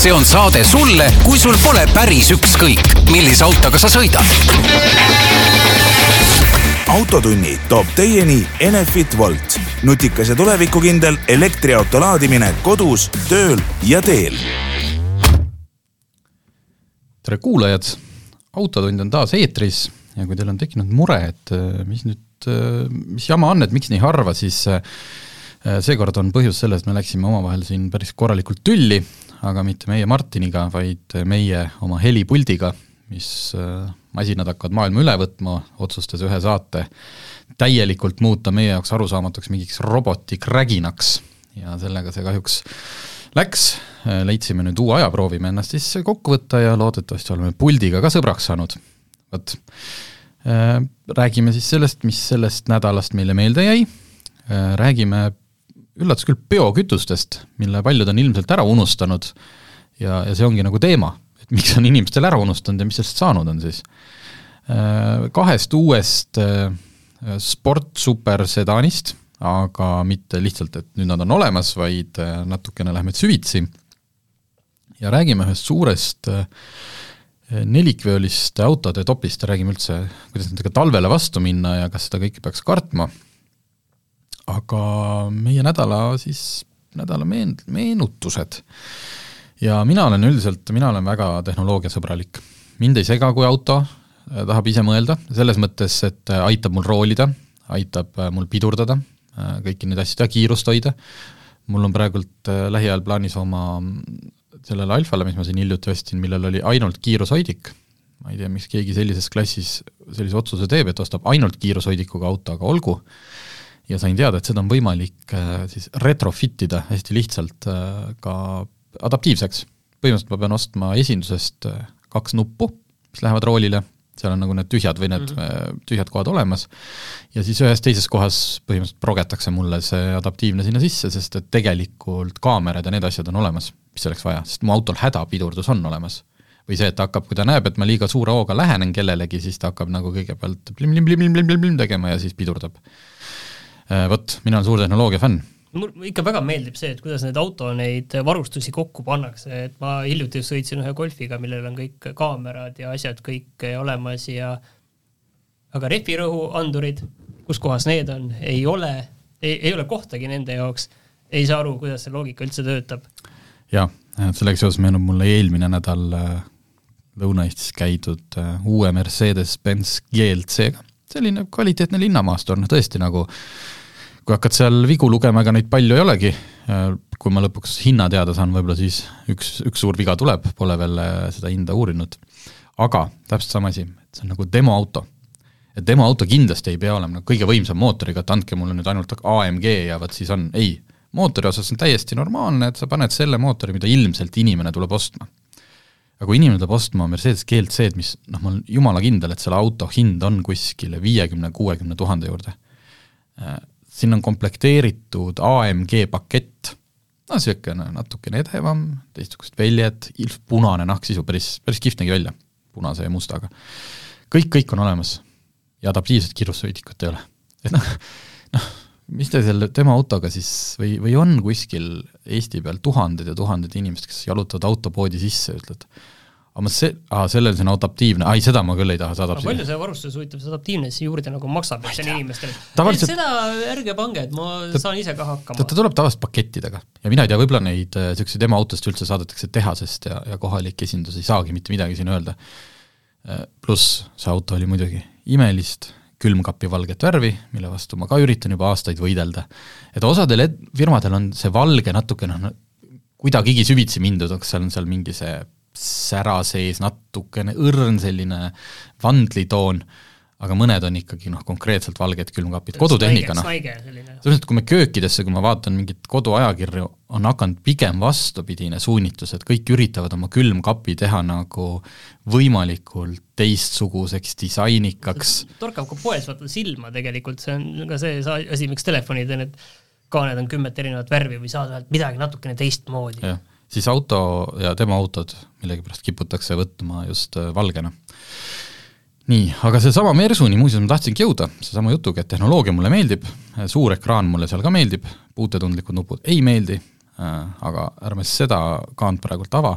see on saade sulle, kui sul pole päris ükskõik, millise autoga sa sõidad. autotunni toob teieni Enefit Volt, nutikas ja tulevikukindel elektriauto laadimine kodus, tööl ja teel. tere kuulajad, Autotund on taas eetris ja kui teil on tekkinud mure, et äh, mis nüüd, äh, mis jama on, et miks nii harva, siis äh, seekord on põhjus selles, et me läksime omavahel siin päris korralikult tülli, aga mitte meie Martiniga, vaid meie oma helipuldiga, mis masinad hakkavad maailma üle võtma, otsustas ühe saate täielikult muuta meie jaoks arusaamatuks mingiks robotikräginaks. Ja sellega see kahjuks läks, leidsime nüüd uue aja, proovime ennast siis kokku võtta ja loodetavasti oleme puldiga ka sõbraks saanud. vot, räägime siis sellest, mis sellest nädalast meile meelde jäi, räägime üllatus küll biokütustest, mille paljud on ilmselt ära unustanud. Ja, ja see ongi nagu teema, et miks on inimestel ära unustanud ja mis sellest saanud on siis. Kahest uuest sport supersedaanist, aga mitte lihtsalt, et nüüd nad on olemas, vaid natukene lähme süvitsi. Ja räägime ühest suurest nelikveoliste autode topist ja räägime üldse, kuidas nendega talvele vastu minna ja kas seda kõike peaks kartma aga meie nädala siis, nädala meen-, meenutused. ja mina olen üldiselt, mina olen väga tehnoloogiasõbralik. mind ei sega, kui auto äh, tahab ise mõelda, selles mõttes, et äh, aitab mul roolida, aitab äh, mul pidurdada, kõiki neid asju teha, kiirust hoida, mul on praegult lähiajal plaanis oma sellele Alfale, mis ma siin hiljuti ostsin, millel oli ainult kiirushoidik, ma ei tea, miks keegi sellises klassis sellise otsuse teeb, et ostab ainult kiirushoidikuga auto, aga olgu, ja sain teada, et seda on võimalik äh, siis retrofit ida hästi lihtsalt äh, ka adaptiivseks. põhimõtteliselt ma pean ostma esindusest äh, kaks nuppu, mis lähevad roolile, seal on nagu need tühjad või need mm -hmm. tühjad kohad olemas, ja siis ühes teises kohas põhimõtteliselt progetakse mulle see adaptiivne sinna sisse, sest et tegelikult kaamerad ja need asjad on olemas, mis selleks vaja, sest mu autol hädapidurdus on olemas või see, et ta hakkab, kui ta näeb, et ma liiga suure hooga lähenen kellelegi, siis ta hakkab nagu kõigepealt plim-plim-plim-plim-plim tegema ja siis pidurdab Äh, vot, mina olen suur tehnoloogia fänn. mulle ikka väga meeldib see, et kuidas need auto neid varustusi kokku pannakse, et ma hiljuti sõitsin ühe Golfiga, millel on kõik kaamerad ja asjad kõik olemas ja aga rehvirõhuandurid, kus kohas need on, ei ole, ei ole kohtagi nende jaoks, ei saa aru, kuidas see loogika üldse töötab. jah, sellega seoses meenub mulle eelmine nädal äh, Lõuna-Eestis käidud äh, uue Mercedes-Benz GLC-ga, selline kvaliteetne linnamaastur, noh tõesti nagu kui hakkad seal vigu lugema, ega neid palju ei olegi, kui ma lõpuks hinna teada saan, võib-olla siis üks, üks suur viga tuleb, pole veel äh, seda hinda uurinud. aga täpselt sama asi, et see on nagu demoauto. et demoauto kindlasti ei pea olema nagu kõige võimsam mootoriga, et andke mulle nüüd ainult AMG ja vot siis on, ei, mootori osas on täiesti normaalne, et sa paned selle mootori, mida ilmselt inimene tuleb ostma. Aga kui inimene tuleb ostma Mercedes GLC-d, mis noh, ma olen jumala kindel, et selle auto hind on kuskile viiekümne, kuuekümne tuhande juurde, äh, sinna on komplekteeritud AMG pakett, no niisugune natukene edevam, teistsugused väljed, ilus punane nahksisu, päris, päris kihvt nägi välja, punase ja mustaga. kõik, kõik on olemas ja adaptiivset kiirussõidikut ei ole. et noh, mis te selle, tema autoga siis või, või on kuskil Eesti peal tuhanded ja tuhanded inimesed, kes jalutavad autopoodi sisse, ütled, aga ma see, aa, sellel see on adaptiivne, ai seda ma küll ei taha, see adaptiivne. palju see varustuses huvitav, see adaptiivne siis juurde nagu maksab, on inimestele Tavaliselt... seda ärge pange, et ma ta, saan ise ka hakkama. ta tuleb tavaliselt pakettidega ja mina ei tea, võib-olla neid niisuguseid äh, emaautosid üldse saadetakse tehasest ja, ja kohalik esindus ei saagi mitte midagi siin öelda. Äh, pluss see auto oli muidugi imelist külmkapivalget värvi, mille vastu ma ka üritan juba aastaid võidelda. et osadel firmadel on see valge natukene noh, kuidagigi süvitsi mindud, kas seal on seal mingi see sära sees, natukene õrn selline vandlitoon, aga mõned on ikkagi noh, konkreetselt valged külmkapid, kodutehnika noh, selles mõttes, kui me köökidesse, kui ma vaatan mingit koduajakirju, on hakanud pigem vastupidine suunitlus, et kõik üritavad oma külmkapi teha nagu võimalikult teistsuguseks, disainikaks. torkab ka poes vaata silma tegelikult, see on ka see asi, miks telefonid ja need kaaned on kümmet erinevat värvi või saad sealt midagi natukene teistmoodi. jah siis auto ja tema autod millegipärast kiputakse võtma just äh, valgena. Nii, aga seesama Mersuni, muuseas ma tahtsingi jõuda, seesama jutuga, et tehnoloogia mulle meeldib, suur ekraan mulle seal ka meeldib, puutetundlikud nupud ei meeldi, aga ärme seda kaant praegult ava,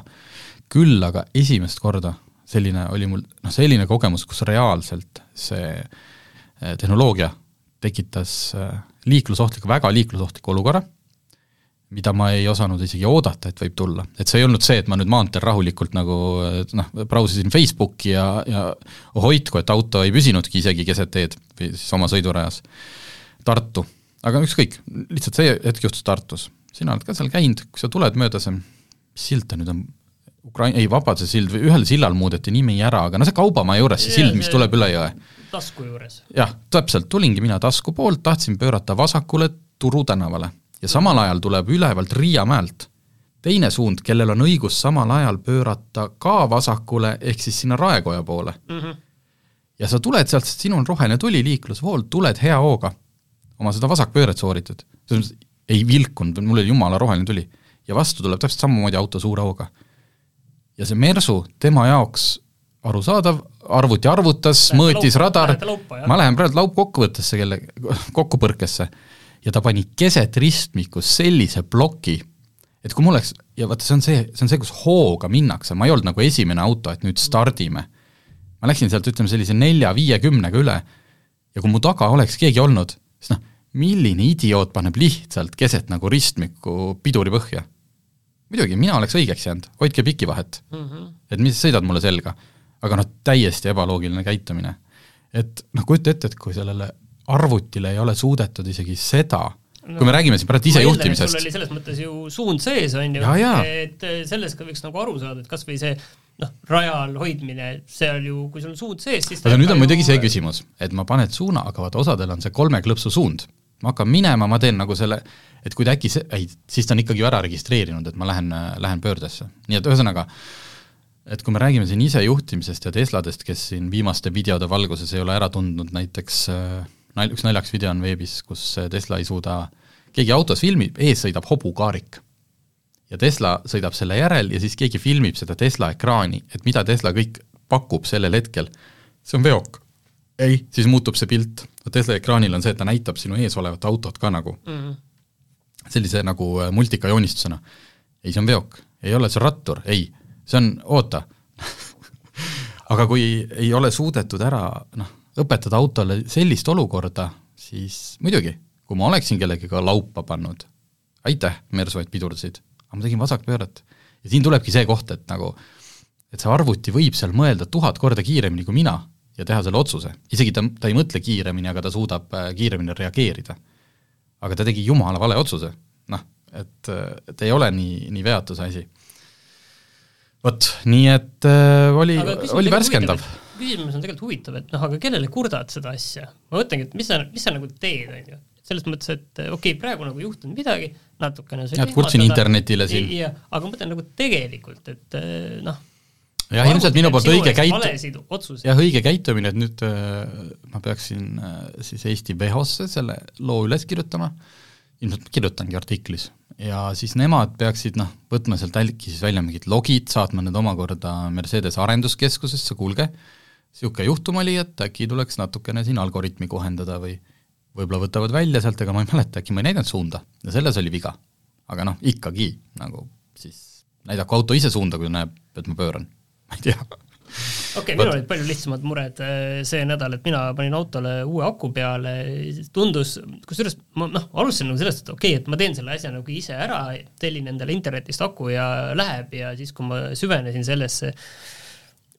küll aga esimest korda selline oli mul noh, selline kogemus, kus reaalselt see eh, tehnoloogia tekitas eh, liiklusohtliku, väga liiklusohtliku olukorra, mida ma ei osanud isegi oodata, et võib tulla. et see ei olnud see, et ma nüüd maanteel rahulikult nagu noh, brausisin Facebooki ja, ja oh hoidku, et auto ei püsinudki isegi keset teed või siis oma sõidurajas Tartu. aga ükskõik, lihtsalt see hetk juhtus Tartus. sina oled ka seal käinud, kui sa tuled mööda see, mis silt ta nüüd on, Ukraina, ei, Vabaduse sild või ühel sillal muudeti nimi ära, aga no see Kaubamaja juures, see sild, mis tuleb üle jõe. tasku juures. jah, täpselt, tulingi mina tasku poolt, tahtsin pöörata vasakule Turu tänavale ja samal ajal tuleb ülevalt Riia mäelt teine suund, kellel on õigus samal ajal pöörata ka vasakule, ehk siis sinna Raekoja poole mm. -hmm. ja sa tuled sealt, sest sinul on roheline tuli, liiklusvool, tuled hea hooga, oma seda vasakpööret sooritad. selles mõttes ei vilkunud, mul oli jumala roheline tuli. ja vastu tuleb täpselt samamoodi auto suure hooga ja see Mersu tema jaoks arusaadav, arvuti arvutas, mõõtis radar, ma lähen praegu laupkokkuvõttesse kelle, kokkupõrkesse, ja ta pani keset ristmikku sellise ploki, et kui mul oleks, ja vaata, see on see, see on see, kus hooga minnakse, ma ei olnud nagu esimene auto, et nüüd stardime. ma läksin sealt, ütleme, sellise nelja-viiekümnega üle ja kui mu taga oleks keegi olnud, siis noh, milline idioot paneb lihtsalt keset nagu ristmikku piduri põhja muidugi, mina oleks õigeks jäänud, hoidke piki vahet mm. -hmm. et mis sõidad mulle selga. aga noh, täiesti ebaloogiline käitumine. et noh, kujuta ette, et kui sellele arvutile ei ole suudetud isegi seda no, kui me räägime siin praegu isejuhtimisest. sul oli selles mõttes ju suund sees, on ju, et sellest ka võiks nagu aru saada, et kas või see noh, rajal hoidmine, seal ju, kui sul on suund sees, siis aga nüüd on muidugi see küsimus, et ma paned suuna, aga vaata, osadel on see kolme klõpsu suund. ma hakkan minema, ma teen nagu selle et kui ta äkki see, ei, siis ta on ikkagi ju ära registreerinud, et ma lähen, lähen pöördesse. nii et ühesõnaga, et kui me räägime siin isejuhtimisest ja Tesladest, kes siin viimaste videode valguses ei ole ära tundnud, näiteks nal-, üks naljakas video on veebis, kus Tesla ei suuda, keegi autos filmib, ees sõidab hobukaarik. ja Tesla sõidab selle järel ja siis keegi filmib seda Tesla ekraani, et mida Tesla kõik pakub sellel hetkel, see on veok. ei, siis muutub see pilt, Tesla ekraanil on see, et ta näitab sinu ees olevat autot ka nagu mm. sellise nagu äh, multikajoonistusena. ei, see on veok, ei ole, see rattur, ei, see on, oota aga kui ei ole suudetud ära noh, õpetada autole sellist olukorda, siis muidugi, kui ma oleksin kellegagi laupa pannud, aitäh, Mersu, et pidurdasid, aga ma tegin vasakpööret. ja siin tulebki see koht, et nagu, et see arvuti võib seal mõelda tuhat korda kiiremini kui mina ja teha selle otsuse. isegi ta, ta ei mõtle kiiremini, aga ta suudab äh, kiiremini reageerida aga ta tegi jumala vale otsuse, noh, et, et ei ole nii, nii veatu see asi. vot, nii et äh, oli, oli värskendav. Küsimus on tegelikult huvitav, et noh, aga kellele kurdad seda asja? ma mõtlengi, et mis sa, mis sa nagu teed, on ju. Selles mõttes, et okei okay,, praegu nagu juhtunud midagi, natukene jah, et kurtsin internetile siin. aga ma mõtlen nagu tegelikult, et äh, noh, jah, ilmselt minu poolt õige käit-, jah, õige käitumine, et nüüd äh, ma peaksin äh, siis Eesti WHO-sse selle loo üles kirjutama, ilmselt kirjutangi artiklis, ja siis nemad peaksid noh, võtma sealt äkki siis välja mingid logid, saatma need omakorda Mercedes arenduskeskusesse, kuulge, niisugune juhtum oli, et äkki tuleks natukene siin algoritmi kohendada või võib-olla võtavad välja sealt, ega ma ei mäleta, äkki ma ei näidanud suunda. Ja selles oli viga. aga noh, ikkagi nagu siis näidaku auto ise suunda, kui näeb, et ma pööran. Ma ei tea. Okei okay,, minul olid palju lihtsamad mured äh, see nädal, et mina panin autole uue aku peale, tundus, kusjuures ma noh, alustasin nagu sellest, et okei okay,, et ma teen selle asja nagu ise ära, tellin endale internetist aku ja läheb ja siis, kui ma süvenesin sellesse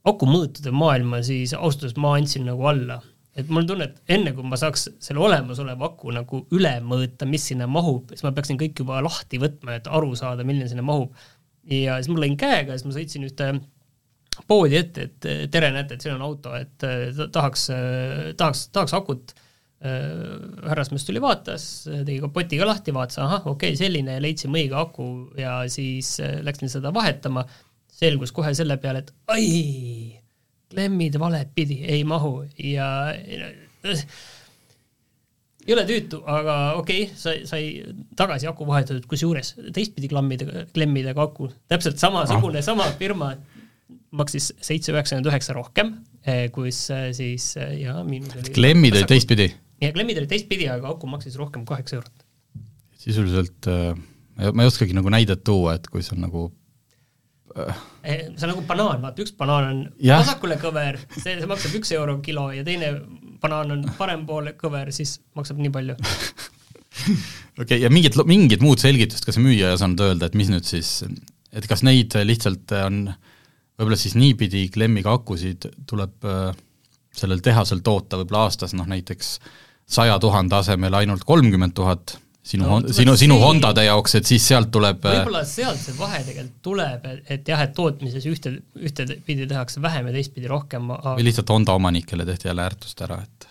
akumõõtude maailma, siis ausalt öeldes ma andsin nagu alla. et mul on tunne, et enne kui ma saaks selle olemasoleva aku nagu üle mõõta, mis sinna mahub, siis ma peaksin kõik juba lahti võtma, et aru saada, milline sinna mahub. ja siis ma lõin käega, siis ma sõitsin ühte poodi ette, et tere, näete, et siin on auto, et tahaks, tahaks, tahaks akut. härrasmees tuli, vaatas, tegi kapoti ka lahti, vaatas, ahah, okei okay,, selline, leidsime õige aku ja siis läksin seda vahetama. Selgus kohe selle peale, et ai, klemmid valet pidi, ei mahu ja ei ole tüütu, aga okei okay,, sai, sai tagasi aku vahetatud, kusjuures teistpidi klammida, klemmidega aku, täpselt samasugune ah., sama firma maksis seitse üheksakümmend üheksa rohkem, eh, kus eh, siis eh, ja miinus oli klemmid olid teistpidi? ja klemmid olid teistpidi, aga aku maksis rohkem kaheksa eurot. sisuliselt ma ei oskagi nagu näidet tuua, et kui see on nagu see on nagu banaan, vaata üks banaan on Jah. vasakule kõver, see, see maksab üks euro kilo ja teine banaan on parempoole kõver, siis maksab nii palju. okei okay,, ja mingit, mingit muud selgitust ka see müüja ei osanud öelda, et mis nüüd siis, et kas neid lihtsalt on, võib-olla siis niipidi klemmiga akusid tuleb äh, sellel tehasel toota võib-olla aastas noh näiteks saja tuhande asemel ainult kolmkümmend tuhat sinu No, sinu, sinu Hondade jaoks, et siis sealt tuleb äh, võib-olla sealt see vahe tegelikult tuleb, et, et jah, et tootmises ühte, ühtepidi tehakse vähem ja teistpidi rohkem, aga või lihtsalt Honda omanikele tehti jälle ääretust ära, et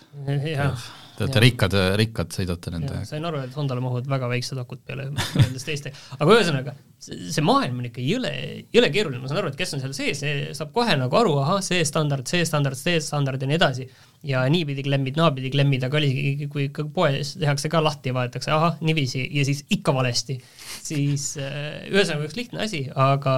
te olete rikkad, rikkad sõidate nende sain aru, et Hondale mahuvad väga väiksed akud peale võrreldes teiste, aga ühesõnaga, see maailm on ikka jõle, jõle keeruline, ma saan aru, et kes on seal sees, see saab kohe nagu aru, ahah, see standard, see standard, see standard ja nii edasi. Ja niipidi klemmid, naapidi klemmid, aga oligi, kui ikka poes tehakse ka lahti ja vaadatakse, ahah, niiviisi ja siis ikka valesti, siis äh, ühesõnaga üks lihtne asi, aga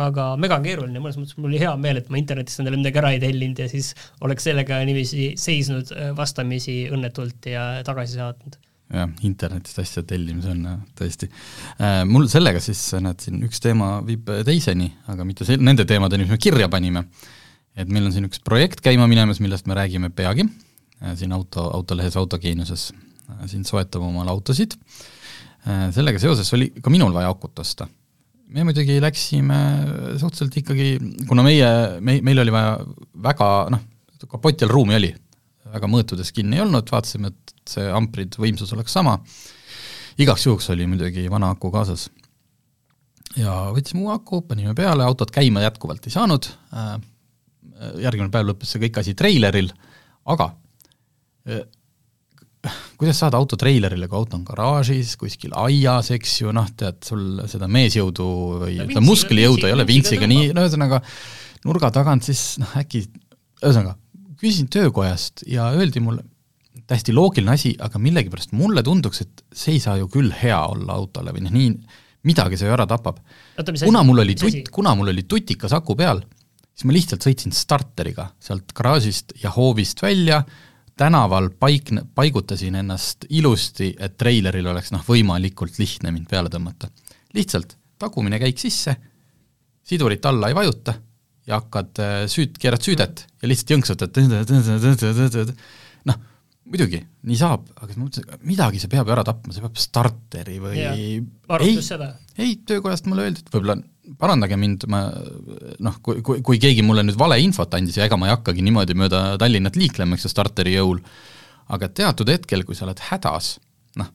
aga mega keeruline, mõnes mõttes mul oli hea meel, et ma internetist endale midagi ära ei tellinud ja siis oleks sellega niiviisi seisnud äh, vastamisi õnnetult ja tagasi saatnud. jah, internetist asjade tellimise on tõesti äh,. Mul sellega siis, näed, siin üks teema viib teiseni, aga mitte sel-, nende teemadeni, mis me kirja panime. Et meil on siin üks projekt käima minemas, millest me räägime peagi. Äh,, siin auto, autolehes Autogeeniuses. Äh, siin soetame omale autosid. Äh,. sellega seoses oli ka minul vaja akut osta. Me muidugi läksime suhteliselt ikkagi, kuna meie, me, meil oli vaja väga noh, kapotil ruumi oli, väga mõõtudes kinni ei olnud, vaatasime, et see amprid, võimsus oleks sama, igaks juhuks oli muidugi vana aku kaasas. ja võtsime uue aku, panime peale, autot käima jätkuvalt ei saanud, järgmine päev lõppes see kõik asi treileril, aga eh, kuidas saada auto treilerile, kui auto on garaažis, kuskil aias, eks ju, noh, tead, sul seda meesjõudu või No vintsiga- musklijõudu ei ole vintsiga nii, no ühesõnaga nurga tagant siis noh, äkki, ühesõnaga, küsisin töökojast ja öeldi mulle, täiesti loogiline asi, aga millegipärast mulle tunduks, et see ei saa ju küll hea olla autole või noh, nii, midagi see ju ära tapab. kuna mul oli tutt, kuna mul oli tutikas aku peal, siis ma lihtsalt sõitsin starteriga sealt garaažist ja hoovist välja, tänaval paik-, paigutasin ennast ilusti, et treileril oleks noh, võimalikult lihtne mind peale tõmmata. lihtsalt tagumine käik sisse, sidurit alla ei vajuta ja hakkad äh, süüd, keerad süüdet ja lihtsalt jõnksutad, noh, muidugi, nii saab, aga siis ma mõtlesin, midagi see peab ju ära tapma, see peab starteri või Jah, ei, ei, töökojast mulle öeldi, et võib-olla parandage mind, ma noh, kui, kui, kui keegi mulle nüüd valeinfot andis ja ega ma ei hakkagi niimoodi mööda Tallinnat liiklema, eks ju, starteri jõul, aga teatud hetkel, kui sa oled hädas, noh,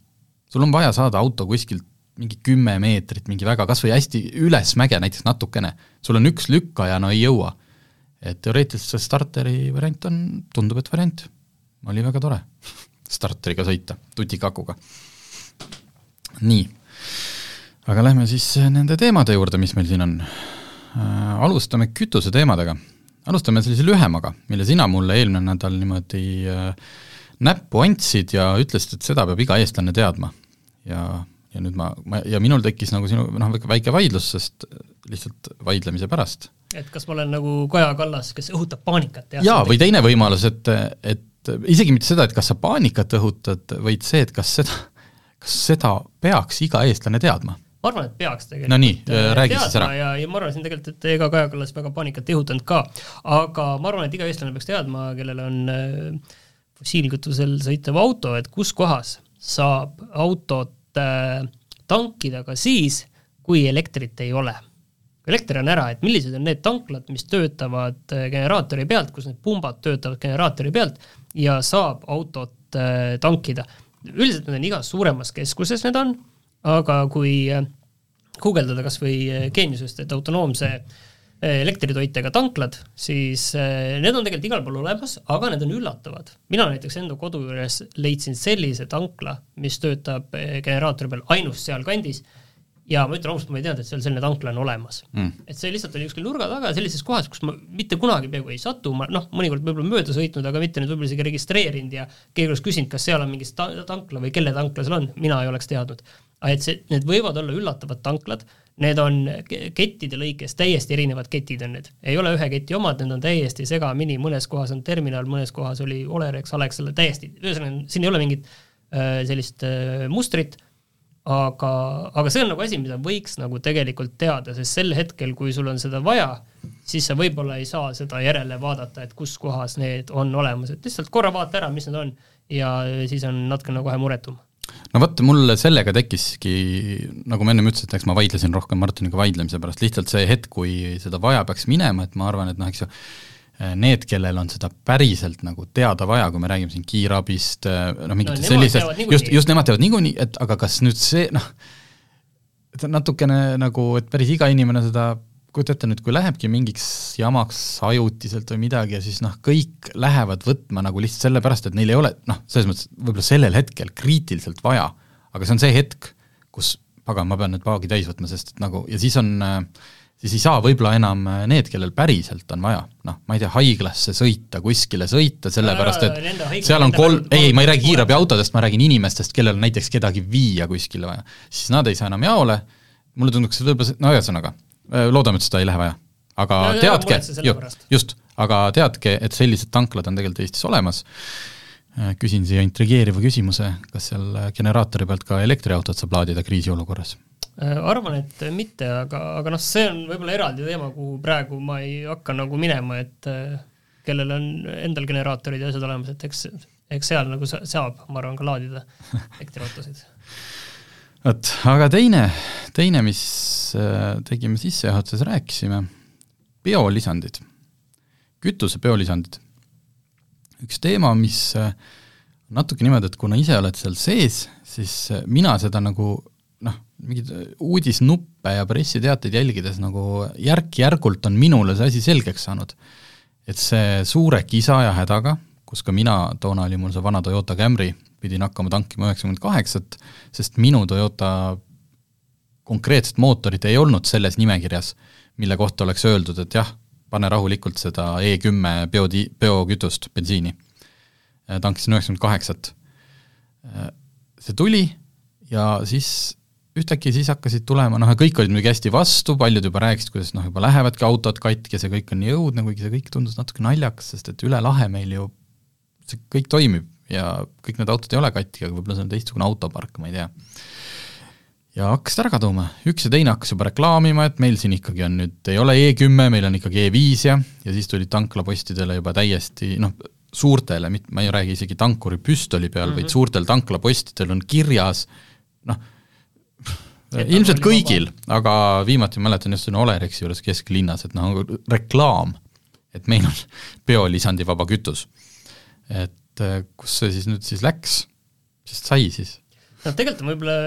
sul on vaja saada auto kuskilt mingi kümme meetrit, mingi väga, kas või hästi üles mäge näiteks natukene, sul on üks lükkaja, no ei jõua. et teoreetiliselt see starteri variant on, tundub, et variant. oli väga tore starteriga sõita, tutika akuga. nii aga lähme siis nende teemade juurde, mis meil siin on äh,. alustame kütuse teemadega. alustame sellise lühemaga, mille sina mulle eelmine nädal niimoodi äh, näppu andsid ja ütlesid, et seda peab iga eestlane teadma. ja, ja nüüd ma, ma, ja minul tekkis nagu sinu noh, väike vaidlus, sest lihtsalt vaidlemise pärast. et kas ma olen nagu Kaja Kallas, kes õhutab paanikat? jaa, või teine võimalus, et, et isegi mitte seda, et kas sa paanikat õhutad, vaid see, et kas seda, kas seda peaks iga eestlane teadma ma arvan, et peaks tegelikult no nii, äh, räägi siis ära. ja, ja ma arvan siin tegelikult, et ega Kaja Kallas väga paanikat ei õhutanud ka, aga ma arvan, et iga eestlane peaks teadma, kellel on äh, fossiilkütusel sõitev auto, et kus kohas saab autot äh, tankida ka siis, kui elektrit ei ole. kui elekter on ära, et millised on need tanklad, mis töötavad äh, generaatori pealt, kus need pumbad töötavad generaatori pealt ja saab autot äh, tankida. üldiselt need on igas suuremas keskuses, need on aga kui äh, guugeldada kas või äh, Geeniusest, et autonoomse äh, elektritoitega tanklad, siis need on tegelikult igal pool olemas, aga need on üllatavad. mina näiteks enda kodu juures leidsin sellise tankla, mis töötab generaatori peal ainus sealkandis ja ma ütlen ausalt, ma ei teadnud, et seal selline tankla on olemas. Mm.. et see lihtsalt oli kuskil nurga taga sellises kohas, kus ma mitte kunagi peaaegu ei satu, ma noh, mõnikord võib-olla mööda sõitnud, aga mitte nüüd võib-olla isegi registreerinud ja keegi oleks küsinud, kas seal on mingi ta tankla või kelle tankla seal on, mina ei oleks teadnud. Et see, need võivad olla üllatavad tanklad, need on kettide lõikes täiesti erinevad ketid on need, ei ole ühe keti omad, need on täiesti segamini, mõnes kohas on terminal, mõnes kohas oli Olerex, Alexela, täiesti, ühesõnaga siin ei ole mingit äh, sellist äh, mustrit. Aga, aga see on nagu asi, mida võiks nagu tegelikult teada, sest sel hetkel, kui sul on seda vaja, siis sa võib-olla ei saa seda järele vaadata, et kus kohas need on olemas, et lihtsalt korra vaata ära, mis need on ja siis on natukene kohe muretum no vot, mul sellega tekkiski, nagu ma ennem ütlesin, et eks ma vaidlesin rohkem Martiniga vaidlemise pärast, lihtsalt see hetk, kui seda vaja peaks minema, et ma arvan, et noh, eks ju, need, kellel on seda päriselt nagu teada vaja, kui me räägime siin kiirabist, noh mingitest no, sellisest, just, just nemad teavad niikuinii, et aga kas nüüd see noh, et natukene nagu, et päris iga inimene seda kujuta ette nüüd, kui lähebki mingiks jamaks ajutiselt või midagi ja siis noh, kõik lähevad võtma nagu lihtsalt sellepärast, et neil ei ole noh, selles mõttes võib-olla sellel hetkel kriitiliselt vaja, aga see on see hetk, kus pagan, ma pean nüüd paagi täis võtma, sest et nagu ja siis on siis ei saa võib-olla enam need, kellel päriselt on vaja, noh, ma ei tea, haiglasse sõita, kuskile sõita, sellepärast et seal on kolm, ei, ma ei räägi kiirabiautodest, ma räägin inimestest, kellel on näiteks kedagi viia kuskile vaja. siis nad ei saa enam jaole, mulle tunduks, et võib-olla, no ühesõnaga, loodame, et seda ei lähe vaja. aga no, teadke, just, aga teadke, et sellised tanklad on tegelikult Eestis olemas, äh, küsin siia intrigeeriva küsimuse, kas seal generaatori pealt ka elektriautot saab laadida kriisiolukorras? Äh, arvan, et mitte, aga, aga noh, see on võib-olla eraldi teema, kuhu praegu ma ei hakka nagu minema, et äh, kellel on endal generaatorid ja asjad olemas, et eks, eks seal nagu saab, ma arvan, ka laadida elektriautosid. Vot, aga teine, teine, mis äh, tegime sissejuhatuses, rääkisime, biolisandid, kütuse biolisandid. üks teema, mis natuke niimoodi, et kuna ise oled seal sees, siis mina seda nagu mingeid äh, uudisnuppe ja pressiteateid jälgides nagu järk-järgult on minule see asi selgeks saanud. et see suure kisa ja hädaga, kus ka mina, toona oli mul see vana Toyota Camry, pidin hakkama tankima üheksakümmend kaheksat, sest minu Toyota konkreetset mootorit ei olnud selles nimekirjas, mille kohta oleks öeldud, et jah, pane rahulikult seda E10 biodi-, biokütust, bensiini. tankisin üheksakümmend kaheksat. see tuli ja siis ühtäkki siis hakkasid tulema, noh kõik olid muidugi hästi vastu, paljud juba rääkisid, kuidas noh, juba lähevadki autod katki ja see kõik on nii õudne, kuigi see kõik tundus natuke naljakas, sest et üle lahe meil ju see kõik toimib ja kõik need autod ei ole katki, aga võib-olla see on teistsugune autopark, ma ei tea. ja hakkasid ära kaduma, üks ja teine hakkas juba reklaamima, et meil siin ikkagi on nüüd, ei ole E10, meil on ikkagi E5 ja, ja siis tulid tanklapostidele juba täiesti noh, suurtele, mit-, ma ei räägi isegi tankuri püstoli peal mm, -hmm. vaid suurtel tanklapostidel on kirjas noh, ilmselt kõigil, aga viimati mäletan just siin Olerexi juures kesklinnas, et noh, reklaam, et meil on biolisandivaba kütus. et äh, kus see siis nüüd siis läks, mis sai siis? noh, tegelikult on võib-olla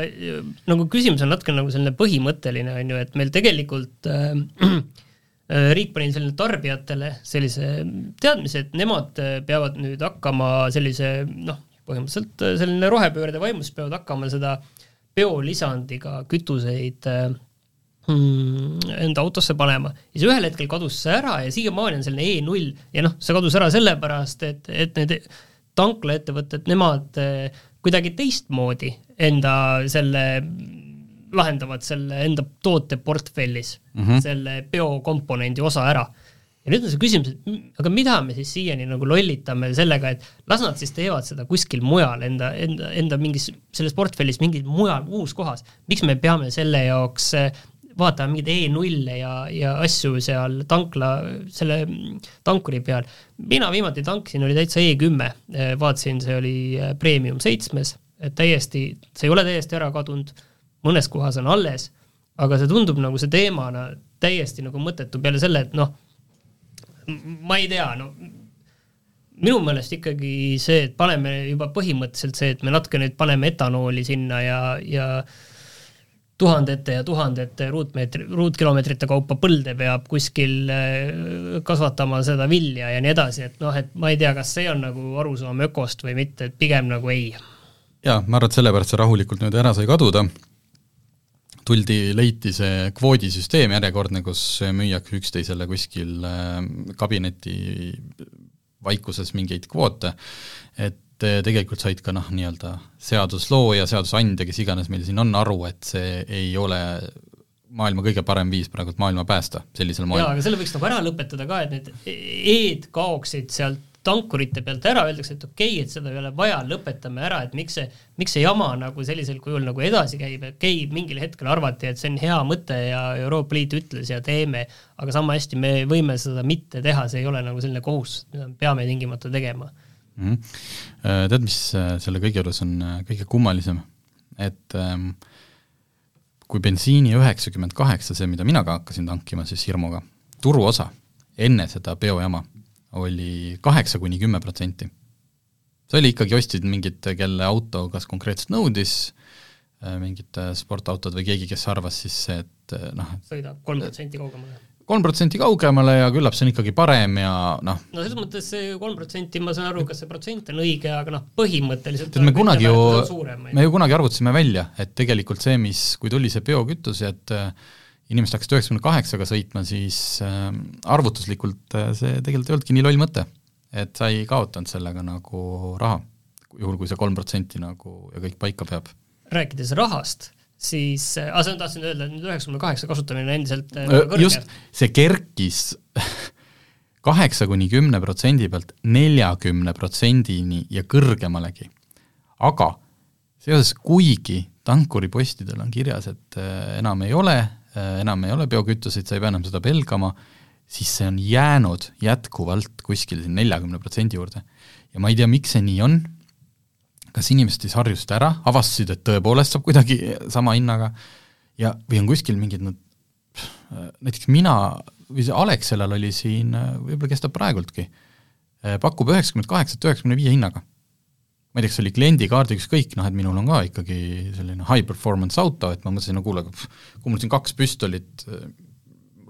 nagu küsimus on natuke nagu selline põhimõtteline, on ju, et meil tegelikult äh, riik pani selline tarbijatele sellise teadmise, et nemad peavad nüüd hakkama sellise noh, põhimõtteliselt selline rohepöörde vaimus peavad hakkama seda biolisandiga kütuseid mm, enda autosse panema. Ja siis ühel hetkel kadus see ära ja siiamaani on selline E0 ja noh, see kadus ära sellepärast, et, et need tanklaettevõtted, nemad eh, kuidagi teistmoodi enda selle, lahendavad selle enda tooteportfellis mm -hmm. selle biokomponendi osa ära ja nüüd on see küsimus, et aga mida me siis siiani nagu lollitame sellega, et las nad siis teevad seda kuskil mujal enda, enda, enda mingis, selles portfellis mingil mujal, muus kohas. miks me peame selle jaoks vaatama mingeid E0-e ja, ja asju seal tankla, selle tankuri peal. mina viimati tankisin, oli täitsa E10, eh, vaatasin, see oli eh, premium seitsmes, et täiesti, see ei ole täiesti ära kadunud, mõnes kohas on alles, aga see tundub nagu see teemana täiesti nagu mõttetu peale selle, et noh, ma ei tea, no minu meelest ikkagi see, et paneme juba põhimõtteliselt see, et me natuke nüüd paneme etanooli sinna ja, ja tuhandete ja tuhandete ruutmeetri, ruutkilomeetrite kaupa põlde peab kuskil äh, kasvatama seda vilja ja nii edasi, et noh, et ma ei tea, kas see on nagu arusaam ökost või mitte, et pigem nagu ei. jaa, ma arvan, et sellepärast see rahulikult nüüd ära sai kaduda tuldi, leiti see kvoodisüsteem järjekordne, kus müüakse üksteisele kuskil äh, kabineti vaikuses mingeid kvoote, et tegelikult said ka noh, nii-öelda seaduslooja, seadusandja, kes iganes meil siin on, aru, et see ei ole maailma kõige parem viis praegu maailma päästa sellisel moel. jaa, aga selle võiks nagu ära lõpetada ka, et need e-d kaoksid sealt tankurite pealt ära, öeldakse, et okei okay,, et seda ei ole vaja, lõpetame ära, et miks see, miks see jama nagu sellisel kujul nagu edasi käib, et okei okay,, mingil hetkel arvati, et see on hea mõte ja Euroopa Liit ütles ja teeme, aga sama hästi me võime seda mitte teha, see ei ole nagu selline kohustus, mida me peame tingimata tegema mm. -hmm. Tead, mis äh, selle kõige juures on äh, kõige kummalisem? et ähm, kui bensiini üheksakümmend kaheksa, see, mida mina ka hakkasin tankima siis hirmuga, turuosa enne seda biojama oli kaheksa kuni kümme protsenti. see oli ikkagi, ostsid mingit, kelle auto kas konkreetselt nõudis, mingid sportautod või keegi, kes arvas siis, et noh sõidab kolm protsenti kaugemale. Kolm protsenti kaugemale ja küllap see on ikkagi parem ja noh no selles mõttes see kolm protsenti, ma saan aru, kas see protsent on õige, aga noh, põhimõtteliselt me kunagi ju, me ju kunagi arvutasime välja, et tegelikult see, mis, kui tuli see biokütus, et inimesed hakkasid üheksakümne kaheksaga sõitma, siis äh, arvutuslikult äh, see tegelikult ei olnudki nii loll mõte. et sa ei kaotanud sellega nagu raha, juhul kui see kolm protsenti nagu ja kõik paika peab. rääkides rahast, siis äh,, seda tahtsin öelda, et nüüd üheksakümne kaheksa kasutamine on endiselt äh, kõrge. just, see kerkis kaheksa kuni kümne protsendi pealt neljakümne protsendini ja kõrgemalegi. aga seoses, kuigi tankuripostidel on kirjas, et äh, enam ei ole enam ei ole biokütuseid, sa ei pea enam seda pelgama, siis see on jäänud jätkuvalt kuskil siin neljakümne protsendi juurde. ja ma ei tea, miks see nii on, kas inimesed siis harjusid ära, avastasid, et tõepoolest saab kuidagi sama hinnaga ja, või on kuskil mingid nad, näiteks mina või see Alexelal oli siin, võib-olla kestab praegultki, pakub üheksakümmend kaheksat üheksakümne viie hinnaga. Ma ei tea, kas see oli kliendikaardi, ükskõik, noh et minul on ka ikkagi selline high performance auto, et ma mõtlesin, no kuule, kui mul siin kaks püstolit,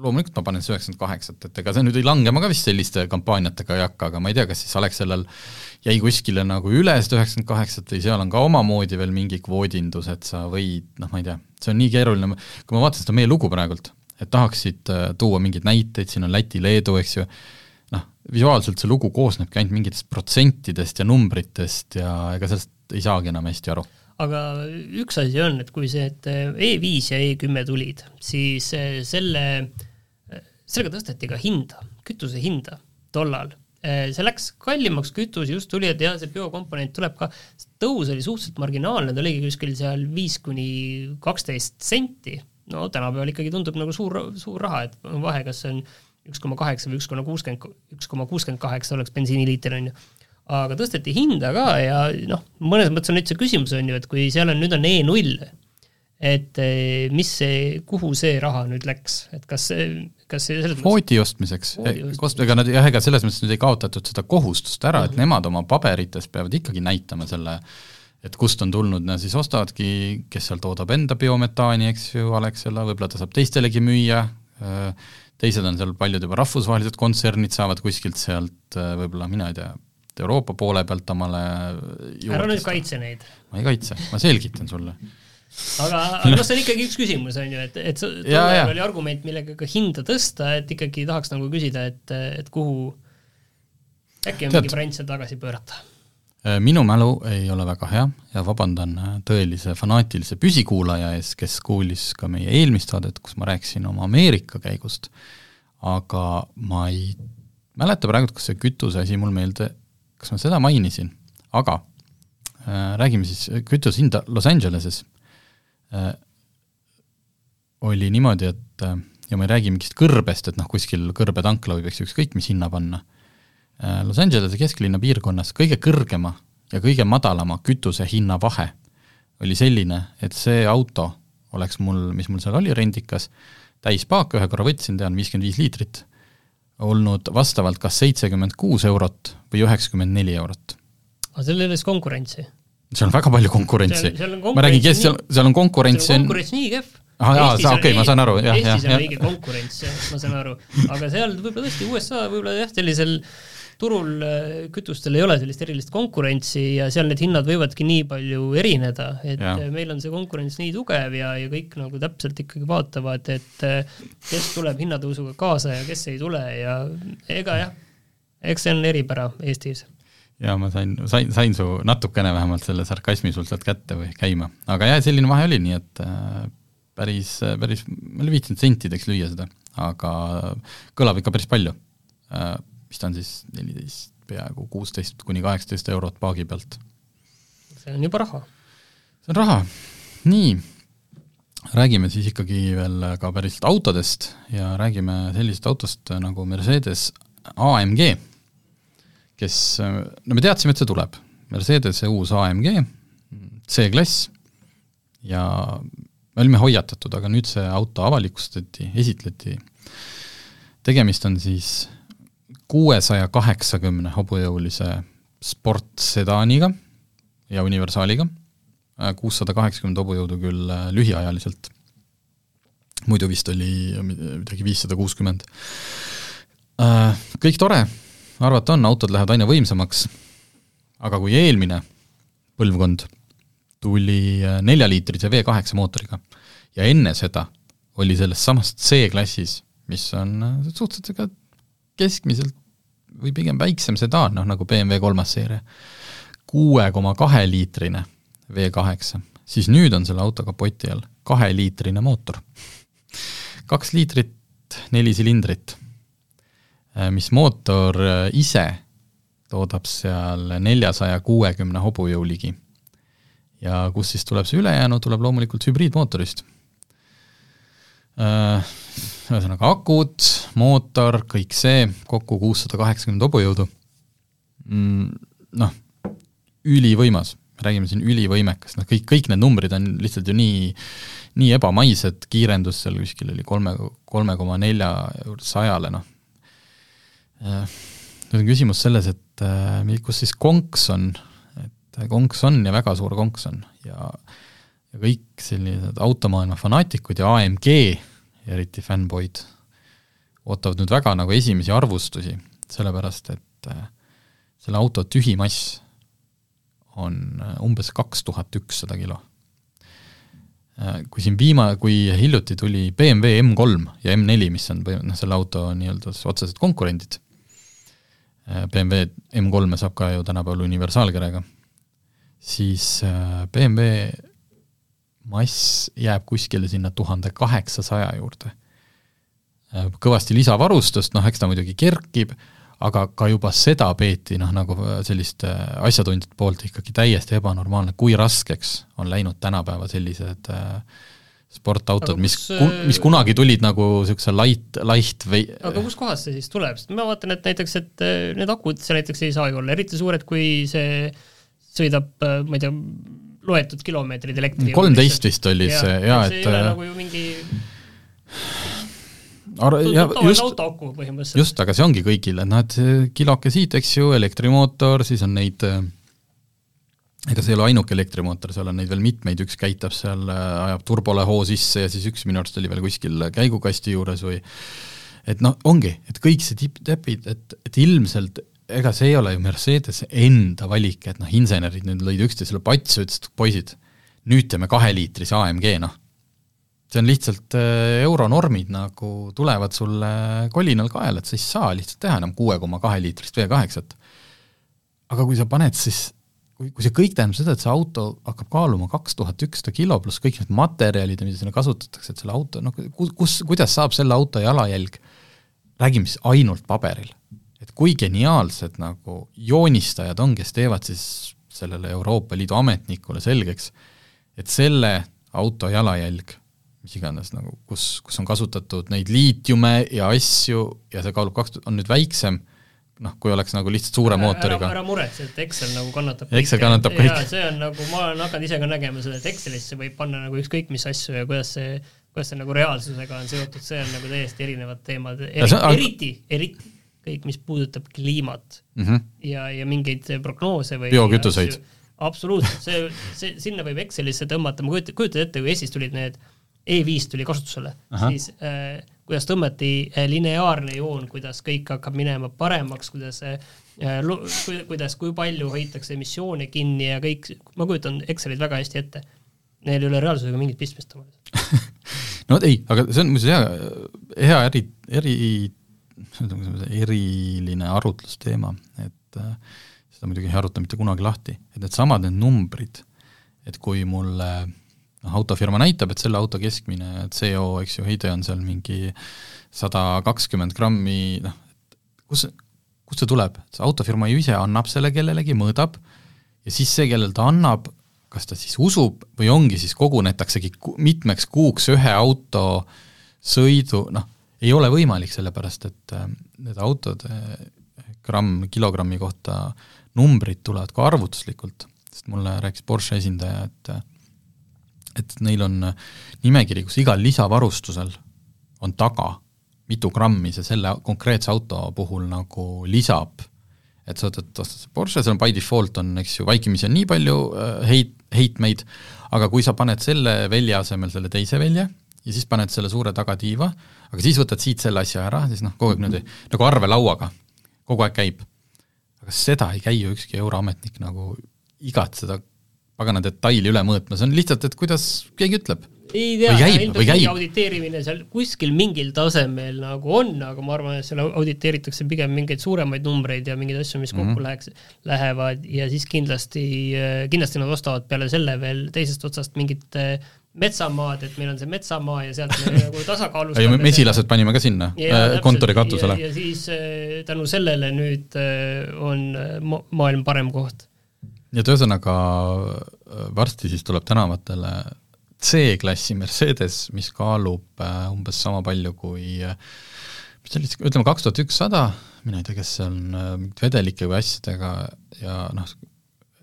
loomulikult ma panen siis üheksakümmend kaheksat, et ega see nüüd ei lange, ma ka vist selliste kampaaniatega ei hakka, aga ma ei tea, kas siis Alexelal jäi kuskile nagu üle seda üheksakümmend kaheksat või seal on ka omamoodi veel mingi kvoodindus, et sa võid, noh, ma ei tea, see on nii keeruline, kui ma vaatasin seda meie lugu praegult, et tahaksid äh, tuua mingeid näiteid, siin on Läti, Leedu, eks ju, visuaalselt see lugu koosnebki ainult mingitest protsentidest ja numbritest ja ega sellest ei saagi enam hästi aru. Aga üks asi on, et kui see, et E5 ja E10 tulid, siis eh, selle, sellega tõsteti ka hinda, kütuse hinda tollal. Eh, see läks kallimaks, kütus just tuli, et jah, see biokomponent tuleb ka, tõus oli suhteliselt marginaalne, ta oligi kuskil seal viis kuni kaksteist senti, no tänapäeval ikkagi tundub nagu suur, suur raha, et vahe, kas see on üks koma kaheksa või üks koma kuuskümmend, üks koma kuuskümmend kaheksa oleks bensiiniliiter, on ju. Aga tõsteti hinda ka ja noh, mõnes mõttes on üldse küsimus, on ju, et kui seal on, nüüd on E null, et eh, mis see, kuhu see raha nüüd läks, et kas see, kas see selles kvoodi ostmiseks, ega nad jah, ega selles mõttes nüüd ei kaotatud seda kohustust ära, et mhm. nemad oma paberites peavad ikkagi näitama selle, et kust on tulnud, nad siis ostavadki, kes seal toodab enda biometaani, eks ju, Alexela, võib-olla ta saab teistelegi müüa, teised on seal paljud juba rahvusvahelised kontsernid saavad kuskilt sealt äh, võib-olla, mina ei tea, Euroopa poole pealt omale ära nüüd kaitse neid. ma ei kaitse, ma selgitan sulle. aga, aga noh, see on ikkagi üks küsimus, on ju, et, et tollal oli argument, millega ka hinda tõsta, et ikkagi tahaks nagu küsida, et, et kuhu äkki on Tead, mingi variant seal tagasi pöörata Äh, minu mälu ei ole väga hea ja vabandan äh, tõelise fanaatilise püsikuulaja ees, kes kuulis ka meie eelmist saadet, kus ma rääkisin oma Ameerika käigust, aga ma ei mäleta praegu, kas see kütuse asi mul meelde, kas ma seda mainisin, aga äh, räägime siis kütuse hinda Los Angeleses. Äh, oli niimoodi, et äh, ja ma ei räägi mingist kõrbest, et noh, kuskil kõrbetankla võib eks ükskõik mis hinna panna. Äh, Los Angelese kesklinna piirkonnas kõige kõrgema ja kõige madalama kütuse hinna vahe oli selline, et see auto oleks mul, mis mul seal oli rendikas, täispaak, ühe korra võtsin, tean, viiskümmend viis liitrit, olnud vastavalt kas seitsekümmend kuus eurot või üheksakümmend neli eurot. aga seal ei ole siis konkurentsi? seal on väga palju konkurentsi. ma räägin, kes seal, seal on konkurents konkurents nii kehv ah, jaa, okei okay,, ma saan aru, jah, jah. Eestis on õige konkurents, ma saan aru, aga seal võib-olla tõesti USA võib-olla jah, sellisel turul äh, kütustel ei ole sellist erilist konkurentsi ja seal need hinnad võivadki nii palju erineda, et ja. meil on see konkurents nii tugev ja, ja kõik nagu täpselt ikkagi vaatavad, et äh, kes tuleb hinnatõusuga kaasa ja kes ei tule ja ega jah, eks see on eripära Eestis. Ja ma sain, sain, sain su natukene vähemalt selle sarkasmi sul sealt kätte või käima, aga jah, selline vahe oli, nii et äh, päris, päris, ma ei viitsinud sentideks lüüa seda, aga kõlab ikka päris palju. Äh, mis ta on siis, neliteist, peaaegu kuusteist kuni kaheksateist eurot paagi pealt. see on juba raha. see on raha, nii, räägime siis ikkagi veel ka päriselt autodest ja räägime sellisest autost nagu Mercedes AMG, kes, no me teadsime, et see tuleb, Mercedese uus AMG, C-klass ja me olime hoiatatud, aga nüüd see auto avalikustati, esitleti, tegemist on siis kuuesaja kaheksakümne hobujõulise sportsedaaniga ja universaaliga, kuussada kaheksakümmend hobujõudu küll lühiajaliselt, muidu vist oli midagi viissada kuuskümmend. Kõik tore, arvata on, autod lähevad aina võimsamaks, aga kui eelmine põlvkond tuli äh, neljaliitrise V8 mootoriga ja enne seda oli selles samas C-klassis, mis on suhteliselt ka keskmiselt või pigem väiksem sedaan, noh nagu BMW kolmas seeria, kuue koma kahe liitrine V kaheksa, siis nüüd on selle auto kapoti all kaheliitrine mootor. kaks liitrit, neli silindrit, äh, mis mootor äh, ise toodab seal neljasaja kuuekümne hobujõu ligi. ja kust siis tuleb see ülejäänu, tuleb loomulikult hübriidmootorist äh, ühesõnaga akud, mootor, kõik see, kokku kuussada kaheksakümmend hobujõudu mm,. Noh, ülivõimas, räägime siin ülivõimekas, noh kõik, kõik need numbrid on lihtsalt ju nii, nii ebamaised, kiirendus seal kuskil oli kolme, kolme koma nelja sajale, noh. Nüüd on küsimus selles, et äh, kus siis konks on, et konks on ja väga suur konks on. Ja ja kõik sellised automaailma fanaatikud ja AMG eriti fännboid, ootavad nüüd väga nagu esimesi arvustusi, sellepärast et äh, selle auto tühimass on äh, umbes kaks tuhat ükssada kilo. Äh, kui siin viima-, kui hiljuti tuli BMW M3 ja M4, mis on noh, selle auto nii-öelda otsesed konkurendid, BMW M3-e saab ka ju tänapäeval universaalkerega, siis BMW mass jääb kuskile sinna tuhande kaheksasaja juurde. Äh, kõvasti lisavarustust, noh eks ta muidugi kerkib, aga ka juba seda peeti noh, nagu selliste asjatundjate poolt ikkagi täiesti ebanormaalne, kui raskeks on läinud tänapäeva sellised äh, sportautod, mis, mis kunagi tulid nagu niisuguse light, light või aga kuskohast see siis tuleb, sest ma vaatan, et näiteks, et äh, need akud seal näiteks ei saa ju olla eriti suured, kui see sõidab, ma ei tea, loetud kilomeetrid elektri kolmteist vist oli ja, see, jaa, et see ei ole nagu ju mingi Ar-, jah, just, just, aga see ongi kõigile, noh et kiloke siit, eks ju, elektrimootor, siis on neid ega see ei ole ainuke elektrimootor, seal on neid veel mitmeid, üks käitab seal, ajab turbole hoo sisse ja siis üks minu arust oli veel kuskil käigukasti juures või et noh, ongi, et kõik see tipp-täpid, et, et ilmselt ega see ei ole ju Mercedese enda valik, et noh, insenerid nüüd lõid üksteisele patsu, ütlesid, poisid, nüüd teeme kaheliitrise AMG, noh. see on lihtsalt äh, euronormid nagu tulevad sulle kolinal kaela, et sa ei saa lihtsalt teha enam kuue koma kahe liitrist V8-t. aga kui sa paned siis, kui, kui see kõik tähendab seda, et see auto hakkab kaaluma kaks tuhat ükssada kilo pluss kõik need materjalid, mida sinna kasutatakse, et selle auto, noh kus, kuidas saab selle auto jalajälg, räägime siis ainult paberil. Et kui geniaalsed nagu joonistajad on, kes teevad siis sellele Euroopa Liidu ametnikule selgeks, et selle auto jalajälg, mis iganes nagu, kus, kus on kasutatud neid liitiume ja asju ja see kaalub kaks, on nüüd väiksem, noh, kui oleks nagu lihtsalt suure ära, mootoriga. ära muretse, et Excel nagu kannatab Excel kõike. kannatab kõik. see on nagu, ma olen hakanud ise ka nägema seda, et Excelisse võib panna nagu ükskõik mis asju ja kuidas see, kuidas see nagu reaalsusega on seotud, see on nagu täiesti erinevad teemad, eriti, eriti, kõik, mis puudutab kliimat mm -hmm. ja, ja mingeid prognoose või biokütuseid. absoluutselt, see, see, sinna võib Excelisse tõmmata, ma kujutan, kujutad ette, kui Eestis tulid need E5 tuli kasutusele, siis äh, kuidas tõmmati äh, lineaarne joon, kuidas kõik hakkab minema paremaks, kuidas äh, kuidas, kui palju hoitakse emissioone kinni ja kõik, ma kujutan Excelit väga hästi ette. Neil ei ole reaalsusega mingit pistmist no ei, aga see on muuseas hea, hea äri, äri eriline arutlusteema, et äh, seda muidugi ei aruta mitte kunagi lahti, et needsamad need numbrid, et kui mulle noh, autofirma näitab, et selle auto keskmine CO, eks ju, heide on seal mingi sada kakskümmend grammi, noh, kus, kust see tuleb, see autofirma ju ise annab selle kellelegi, mõõdab ja siis see, kellel ta annab, kas ta siis usub või ongi siis kogunetaksegi mitmeks kuuks ühe auto sõidu, noh, ei ole võimalik, sellepärast et äh, need autod gramm kilogrammi kohta numbrid tulevad ka arvutuslikult, sest mulle rääkis Porsche esindaja, et et neil on nimekiri, kus igal lisavarustusel on taga, mitu grammi see selle konkreetse auto puhul nagu lisab. et sa võtad, ostad Porsche, seal on by default on, eks ju, vaikimisi on nii palju äh, heit, heitmeid, aga kui sa paned selle velje asemel selle teise velje ja siis paned selle suure tagatiiva, aga siis võtad siit selle asja ära, siis noh, kogu aeg niimoodi nagu arvelauaga, kogu aeg käib. aga seda ei käi ju ükski euroametnik nagu igat seda pagana detaili üle mõõtma, see on lihtsalt, et kuidas keegi ütleb. ei tea, ilmselt mingi auditeerimine seal kuskil mingil tasemel nagu on, aga ma arvan, et seal auditeeritakse pigem mingeid suuremaid numbreid ja mingeid asju, mis kokku mm -hmm. läheks, lähevad ja siis kindlasti, kindlasti nad ostavad peale selle veel teisest otsast mingit metsamaad, et meil on see metsamaa ja sealt me nagu tasakaalustame mesilased panime ka sinna ja, kontori katusele. ja siis äh, tänu sellele nüüd äh, on äh, maailm parem koht. Nii et ühesõnaga varsti siis tuleb tänavatele C-klassi Mercedes, mis kaalub umbes sama palju kui mis see oli, ütleme kaks tuhat ükssada, mina ei tea, kes see on, vedelike või asjadega. Ja noh,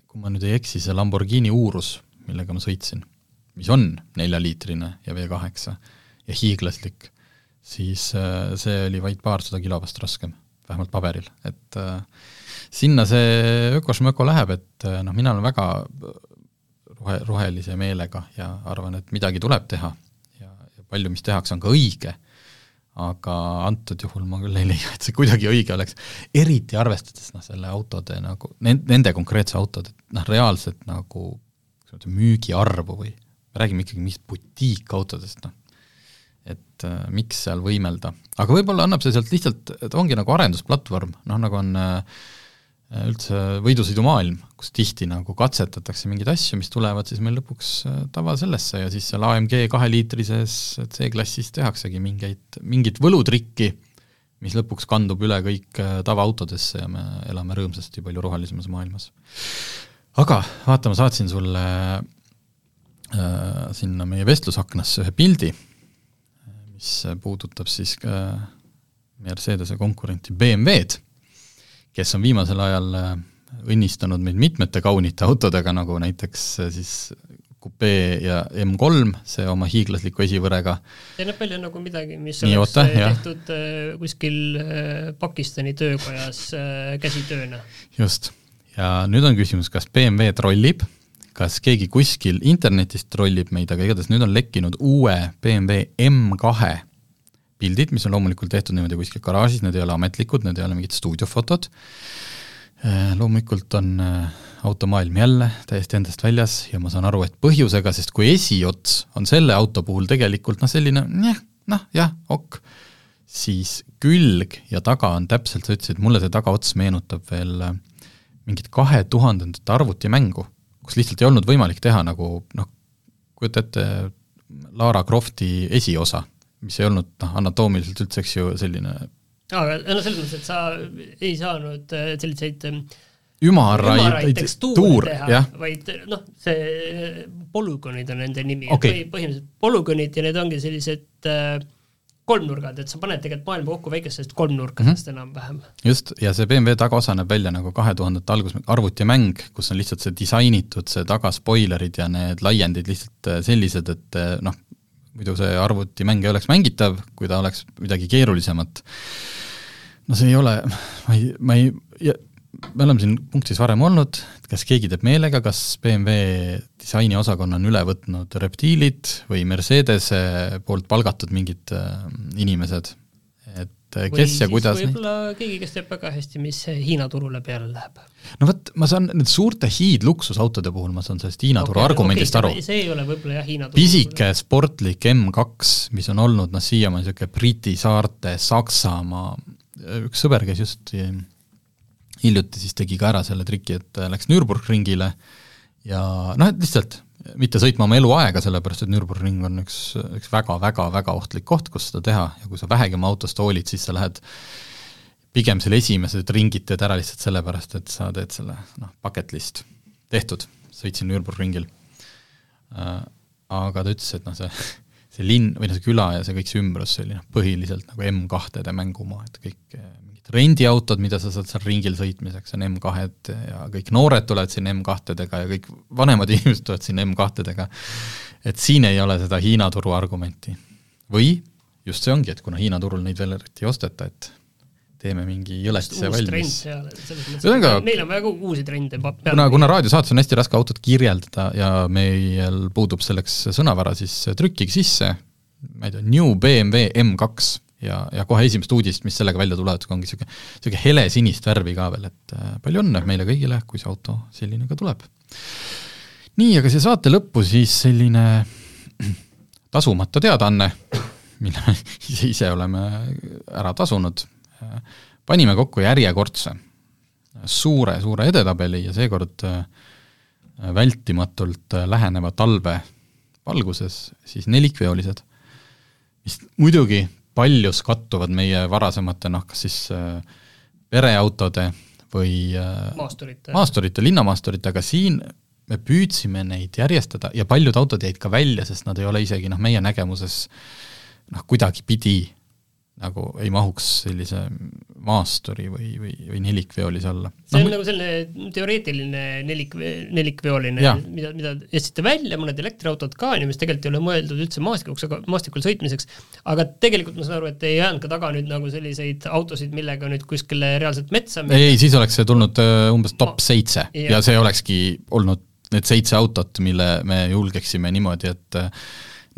kui ma nüüd ei eksi, see Lamborghini Urus, millega ma sõitsin mis on neljaliitrine ja V8 ja hiiglaslik, siis äh, see oli vaid paarsada kilo vast raskem, vähemalt paberil, et äh, sinna see ökošmöko läheb, et äh, noh, mina olen väga rohe, rohelise meelega ja arvan, et midagi tuleb teha ja, ja palju, mis tehakse, on ka õige, aga antud juhul ma küll ei leia, et see kuidagi õige oleks, eriti arvestades noh, selle autode nagu, nende konkreetse autode noh, reaalset nagu müügiarvu või me räägime ikkagi mingist butiikautodest, noh. Et äh, miks seal võimelda, aga võib-olla annab see sealt lihtsalt, et ongi nagu arendusplatvorm, noh nagu on äh, üldse võidusõidumaailm, kus tihti nagu katsetatakse mingeid asju, mis tulevad siis meil lõpuks äh, tava sellesse ja siis seal AMG kaheliitrises C-klassis tehaksegi mingeid, mingit võlutrikki, mis lõpuks kandub üle kõik äh, tavaautodesse ja me elame rõõmsasti palju rohelisemas maailmas. aga vaata, ma saatsin sulle Äh, sinna meie vestlusaknasse ühe pildi, mis puudutab siis ka Mercedese konkurenti BMW-d, kes on viimasel ajal äh, õnnistanud meid mitmete kaunite autodega, nagu näiteks äh, siis kupee ja M3, see oma hiiglasliku esivõrega. see näeb välja nagu midagi, mis Nii, oleks oota, tehtud jah. kuskil Pakistani töökojas käsitööna. just, ja nüüd on küsimus, kas BMW trollib kas keegi kuskil internetist trollib meid, aga igatahes nüüd on lekkinud uue BMW M2 pildid, mis on loomulikult tehtud niimoodi kuskil garaažis, need ei ole ametlikud, need ei ole mingid stuudiofotod, äh, loomulikult on äh, automaailm jälle täiesti endast väljas ja ma saan aru, et põhjusega, sest kui esiots on selle auto puhul tegelikult noh, selline jah, noh jah, ok, siis külg ja taga on täpselt, sa ütlesid, mulle see tagaots meenutab veel äh, mingit kahe tuhandendate arvutimängu kus lihtsalt ei olnud võimalik teha nagu noh, kujuta ette Lara Crofti esiosa, mis ei olnud noh, anatoomiliselt üldse, eks ju, selline aga no selles mõttes, et sa ei saanud äh, selliseid ähm, ümaraid tekstuure teha, vaid noh, see polügoonid on nende nimi okay., põhimõtteliselt polügoonid ja need ongi sellised äh, kolmnurgad, et sa paned tegelikult maailma kokku väikestest kolmnurkadest mm -hmm. enam-vähem. just, ja see BMW tagaosa näeb välja nagu kahe tuhandete algus arvutimäng, kus on lihtsalt see disainitud, see tagaspoilerid ja need laiendid lihtsalt äh, sellised, et äh, noh, muidu see arvutimäng ei oleks mängitav, kui ta oleks midagi keerulisemat. no see ei ole, ma ei, ma ei, me oleme siin punktis varem olnud, kas keegi teeb meelega, kas BMW disainiosakonna on üle võtnud reptiilid või Mercedese poolt palgatud mingid äh, inimesed, et äh, kes või ja kuidas võib-olla keegi, kes teab väga hästi, mis Hiina turule peale läheb. no vot, ma saan need suurte hiidluksusautode puhul, ma saan sellest Hiina okay, turu argumendist okay, aru. see ei ole võib-olla jah, Hiina turu pisike sportlik M2, mis on olnud noh, siiamaani niisugune Briti saarte, Saksamaa, üks sõber käis just hiljuti siis tegi ka ära selle triki, et läks Nürburgringile ja noh, et lihtsalt mitte sõitma oma eluaega, sellepärast et Nürburgring on üks, üks väga-väga-väga ohtlik koht, kus seda teha ja kui sa vähegi oma autost hoolid, siis sa lähed pigem selle esimesed ringid teed ära lihtsalt sellepärast, et sa teed selle noh, bucket list, tehtud, sõitsin Nürburgringil äh,. Aga ta ütles, et noh, see, see linn või noh, see küla ja see kõik see ümbrus, see oli noh, põhiliselt nagu M2-de mängumaa, et kõik äh, rendiautod, mida sa saad seal ringil sõitmiseks, on M2-d ja kõik noored tulevad sinna M2-dega ja kõik vanemad inimesed tulevad sinna M2-dega, et siin ei ole seda Hiina turu argumenti. või just see ongi, et kuna Hiina turul neid veel eriti ei osteta, et teeme mingi jõlestise valmis. ühesõnaga meil on väga uusi trende. kuna, kuna raadiosaates on hästi raske autot kirjeldada ja meil puudub selleks sõnavara, siis trükkige sisse, ma ei tea, New BMW M2 ja, ja kohe esimest uudist, mis sellega välja tulevad, ongi niisugune, niisugune helesinist värvi ka veel, et äh, palju õnne meile kõigile, kui see auto selline ka tuleb. nii, aga siia saate lõppu siis selline tasumata teadaanne, mille me ise, ise oleme ära tasunud panime kokku järjekordse suure-suure edetabeli ja seekord äh, vältimatult läheneva talve valguses siis nelikveolised, mis muidugi paljus kattuvad meie varasemate noh, kas siis äh, pereautode või äh, maasturite, maasturite, linnamaasturite, aga siin me püüdsime neid järjestada ja paljud autod jäid ka välja, sest nad ei ole isegi noh, meie nägemuses noh, kuidagipidi nagu ei mahuks sellise maasturi või, või, või nelikveolise alla. see on no, nagu selline teoreetiline nelik, nelikveoline, mida, mida jätsite välja, mõned elektriautod ka, on ju, mis tegelikult ei ole mõeldud üldse maastikuks, aga maastikul sõitmiseks, aga tegelikult ma saan aru, et ei jäänud ka taga nüüd nagu selliseid autosid, millega nüüd kuskile reaalselt metsa minna. ei, siis oleks see tulnud äh, umbes top seitse ja. ja see olekski olnud need seitse autot, mille me julgeksime niimoodi, et äh,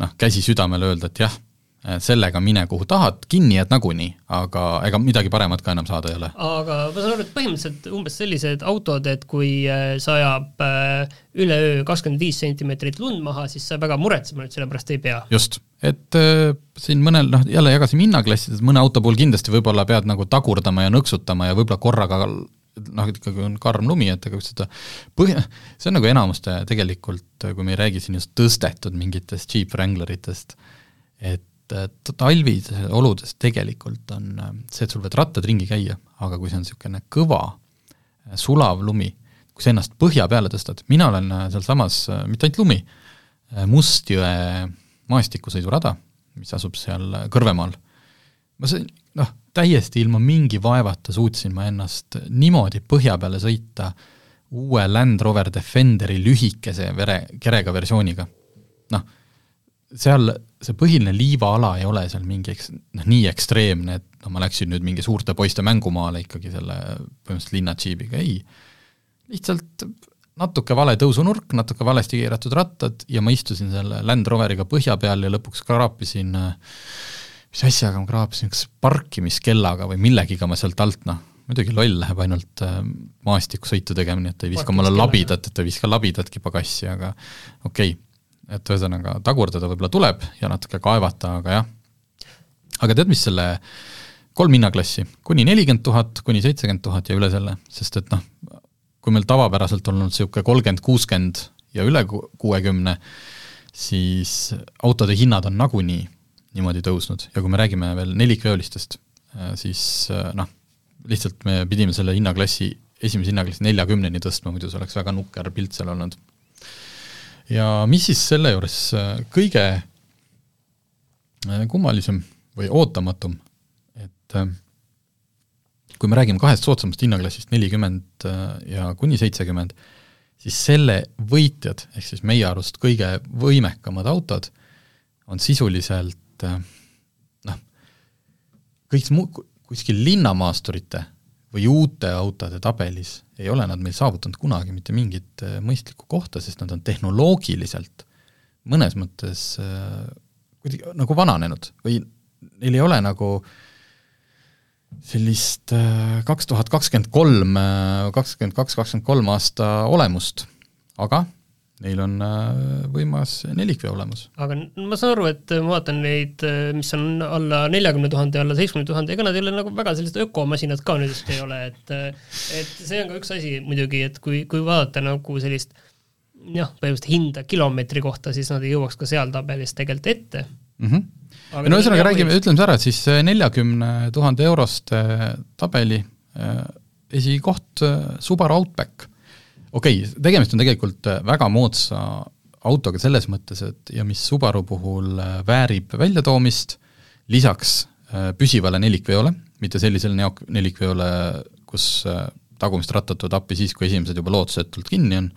noh, käsi südamele öelda, et jah sellega mine kuhu tahad, kinni jääd nagunii, aga ega midagi paremat ka enam saada ei ole. aga ma saan aru, et põhimõtteliselt umbes sellised autod, et kui äh, sajab äh, üleöö kakskümmend viis sentimeetrit lund maha, siis sa väga muretsema nüüd selle pärast ei pea. just, et äh, siin mõnel, noh jälle jagasime hinnaklassides, mõne auto puhul kindlasti võib-olla pead nagu tagurdama ja nõksutama ja võib-olla korraga noh, ikkagi on karm lumi, et ega seda põhja, see on nagu enamuste tegelikult, kui me ei räägi siin just tõstetud mingitest Jeep Wrangleritest, et et talvises oludes tegelikult on äh, see, et sul võid rattad ringi käia, aga kui see on niisugune kõva äh, sulav lumi, kui sa ennast põhja peale tõstad, mina olen äh, sealsamas, mitte ainult lumi, Mustjõe maastikusõidurada, mis asub seal Kõrvemaal, ma sain, noh, täiesti ilma mingi vaevata suutsin ma ennast niimoodi põhja peale sõita uue Land Rover Defenderi lühikese vere, kerega versiooniga. noh seal see põhiline liivaala ei ole seal mingi eks-, noh, nii ekstreemne, et noh, ma läksin nüüd mingi suurte poiste mängumaale ikkagi selle põhimõtteliselt linnadžiibiga, ei. lihtsalt natuke vale tõusunurk, natuke valesti keeratud rattad ja ma istusin selle Land Roveriga põhja peal ja lõpuks kraapisin mis asjaga ma kraapisin, kas parkimiskellaga või millegiga ma sealt alt noh, muidugi loll läheb ainult äh, maastikusõitu tegema, nii et ei viska mulle labidat, et ei viska labidatki pagassi, aga okei okay et ühesõnaga tagurdada võib-olla tuleb ja natuke kaevata, aga jah. aga tead, mis selle kolm hinnaklassi, kuni nelikümmend tuhat, kuni seitsekümmend tuhat ja üle selle, sest et noh, kui meil tavapäraselt olnud niisugune kolmkümmend, kuuskümmend ja üle kuuekümne, siis autode hinnad on nagunii niimoodi tõusnud. Ja kui me räägime veel nelikveolistest, siis noh, lihtsalt me pidime selle hinnaklassi, esimese hinnaklassi neljakümneni tõstma, muidu see oleks väga nukker pilt seal olnud ja mis siis selle juures äh, kõige äh, kummalisem või ootamatum, et äh, kui me räägime kahest soodsamast hinnaklassist, nelikümmend ja kuni seitsekümmend, siis selle võitjad, ehk siis meie arust kõige võimekamad autod, on sisuliselt noh, kõik mu-, kuskil linnamaasturite või uute autode tabelis ei ole nad meil saavutanud kunagi mitte mingit äh, mõistlikku kohta, sest nad on tehnoloogiliselt mõnes mõttes äh, kuidagi nagu vananenud või neil ei ole nagu sellist äh, kaks tuhat kakskümmend kolm, kakskümmend kaks, kakskümmend kolm aasta olemust, aga neil on äh, võimas nelikvee olemas. aga ma saan aru, et ma vaatan neid, äh, mis on alla neljakümne tuhande, alla seitsmekümne tuhande, ega nad ei ole nagu väga sellised ökomasinad ka nüüd vist ei ole, et äh, et see on ka üks asi muidugi, et kui, kui vaadata nagu sellist jah, põhimõtteliselt hinda kilomeetri kohta, siis nad ei jõuaks ka seal tabelis tegelikult ette mm. -hmm no ühesõnaga räägime, ütleme siis ära, et siis neljakümne tuhande euroste tabeli äh, esikoht äh, Subaru Outback. Okei okay,, tegemist on tegelikult väga moodsa autoga selles mõttes, et ja mis Subaru puhul väärib väljatoomist, lisaks püsivale nelikveole, mitte sellisele neok-, nelikveole, kus tagumist rattat tuleb appi siis, kui esimesed juba lootusetult kinni on,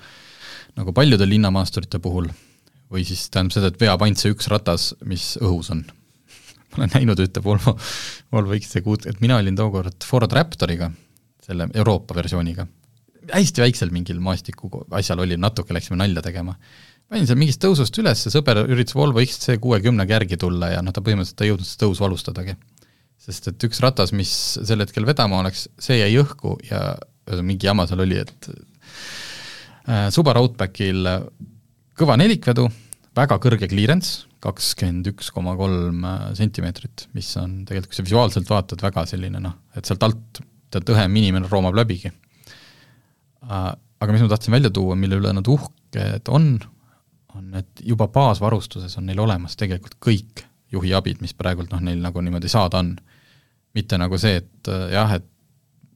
nagu paljude linnamaasturite puhul, või siis tähendab seda, et veab ainult see üks ratas, mis õhus on. ma olen näinud ühte Volvo, Volvo XC6, et mina olin tookord Ford Raptoriga, selle Euroopa versiooniga, hästi väiksel mingil maastiku asjal oli, natuke läksime nalja tegema. panin seal mingist tõusust üles, sõber üritas Volvo XC60-ga järgi tulla ja noh, ta põhimõtteliselt ei jõudnud seda tõusu alustadagi. sest et üks ratas, mis sel hetkel vedama oleks, see jäi õhku ja mingi jama seal oli, et äh, Subaru Outbackil kõva nelikvedu, väga kõrge clearance, kakskümmend üks koma kolm äh, sentimeetrit, mis on tegelikult, kui sa visuaalselt vaatad, väga selline noh, et sealt alt tead õhem inimene roomab läbigi. Äh, aga mis ma tahtsin välja tuua, mille üle nad uhked on, on, et juba baasvarustuses on neil olemas tegelikult kõik juhiabid, mis praegult noh, neil nagu niimoodi saada on. mitte nagu see, et jah, et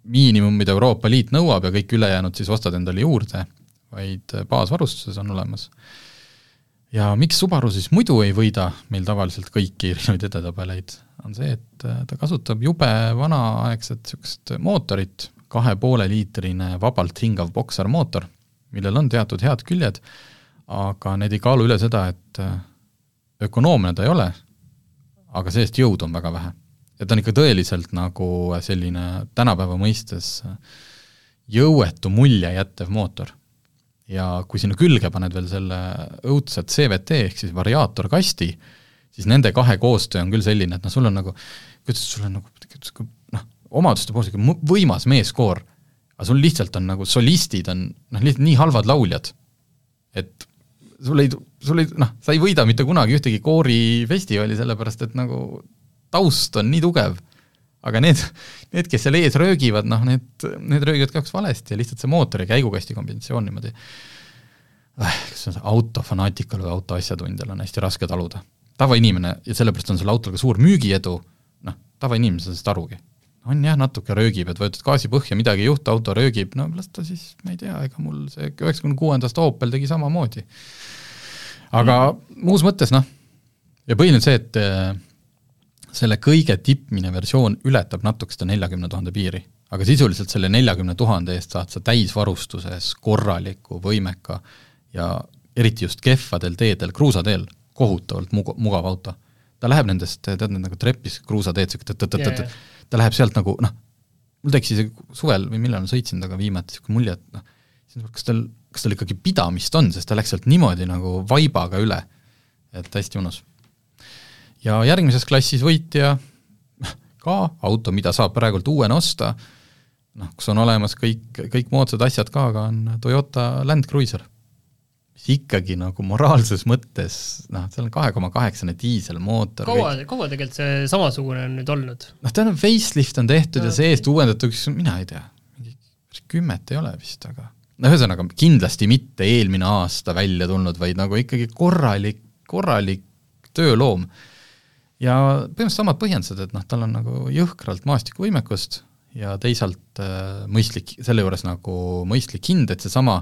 miinimum, mida Euroopa Liit nõuab ja kõik ülejäänud siis ostad endale juurde, vaid baasvarustuses on olemas. ja miks Subaru siis muidu ei võida meil tavaliselt kõiki erinevaid edetabeleid, on see, et ta kasutab jube vanaaegset niisugust mootorit, kahe poole liitrine vabalt hingav boksarmootor, millel on teatud head küljed, aga need ei kaalu üle seda, et ökonoomne ta ei ole, aga see-eest jõudu on väga vähe ja ta on ikka tõeliselt nagu selline tänapäeva mõistes jõuetu mulje jättev mootor. ja kui sinna külge paned veel selle õudset CVT ehk siis variaatorkasti, siis nende kahe koostöö on küll selline, et noh, sul on nagu, kuidas sul on nagu omaduste poolest ikka võimas meeskoor, aga sul lihtsalt on nagu solistid on noh, lihtsalt nii halvad lauljad, et sul ei, sul ei noh, sa ei võida mitte kunagi ühtegi koorifestivali, sellepärast et nagu taust on nii tugev, aga need, need, kes seal ees röögivad, noh need, need röögivad kaks valesti ja lihtsalt see mootori käigukasti kombinatsioon niimoodi äh, kas see on autofanaatikul või autoasjatundjal on hästi raske taluda. tavainimene, ja sellepärast on sellel autol ka suur müügiedu, noh, tavainimene ei saa sellest arugi. On jah, natuke röögib, et võtad gaasi põhja, midagi ei juhtu, auto röögib, no las ta siis, ma ei tea, ega mul see üheksakümne kuuendast Opel tegi samamoodi. aga mm. muus mõttes noh, ja põhiline on see, et selle kõige tippmine versioon ületab natuke seda neljakümne tuhande piiri. aga sisuliselt selle neljakümne tuhande eest saad sa täisvarustuses korraliku, võimeka ja eriti just kehvadel teedel, kruusateel, kohutavalt mug-, mugav auto. ta läheb nendest, tead need nagu trepis kruusateed, niisugune tõtt-tõtt-tõtt, ta läheb sealt nagu noh, mul tekkis isegi suvel või millal ma sõitsin temaga viimati niisugune mulje, et noh, kas tal, kas tal ikkagi pidamist on, sest ta läks sealt niimoodi nagu vaibaga üle, et hästi mõnus ja järgmises klassis võitja ka auto, mida saab praegult uuena osta, noh, kus on olemas kõik, kõik moodsad asjad ka, aga on Toyota Land Cruiser. Mis ikkagi nagu moraalses mõttes, noh, seal on kahe koma kaheksane diiselmootor. kaua, kaua tegelikult see samasugune on nüüd olnud? noh, ta on facelift on tehtud no. ja see-eest uuendatuks, mina ei tea, kümmet ei ole vist, aga no ühesõnaga, kindlasti mitte eelmine aasta välja tulnud, vaid nagu ikkagi korralik, korralik tööloom ja põhimõtteliselt samad põhjendused, et noh, tal on nagu jõhkralt maastikuvõimekust ja teisalt äh, mõistlik, selle juures nagu mõistlik hind, et seesama,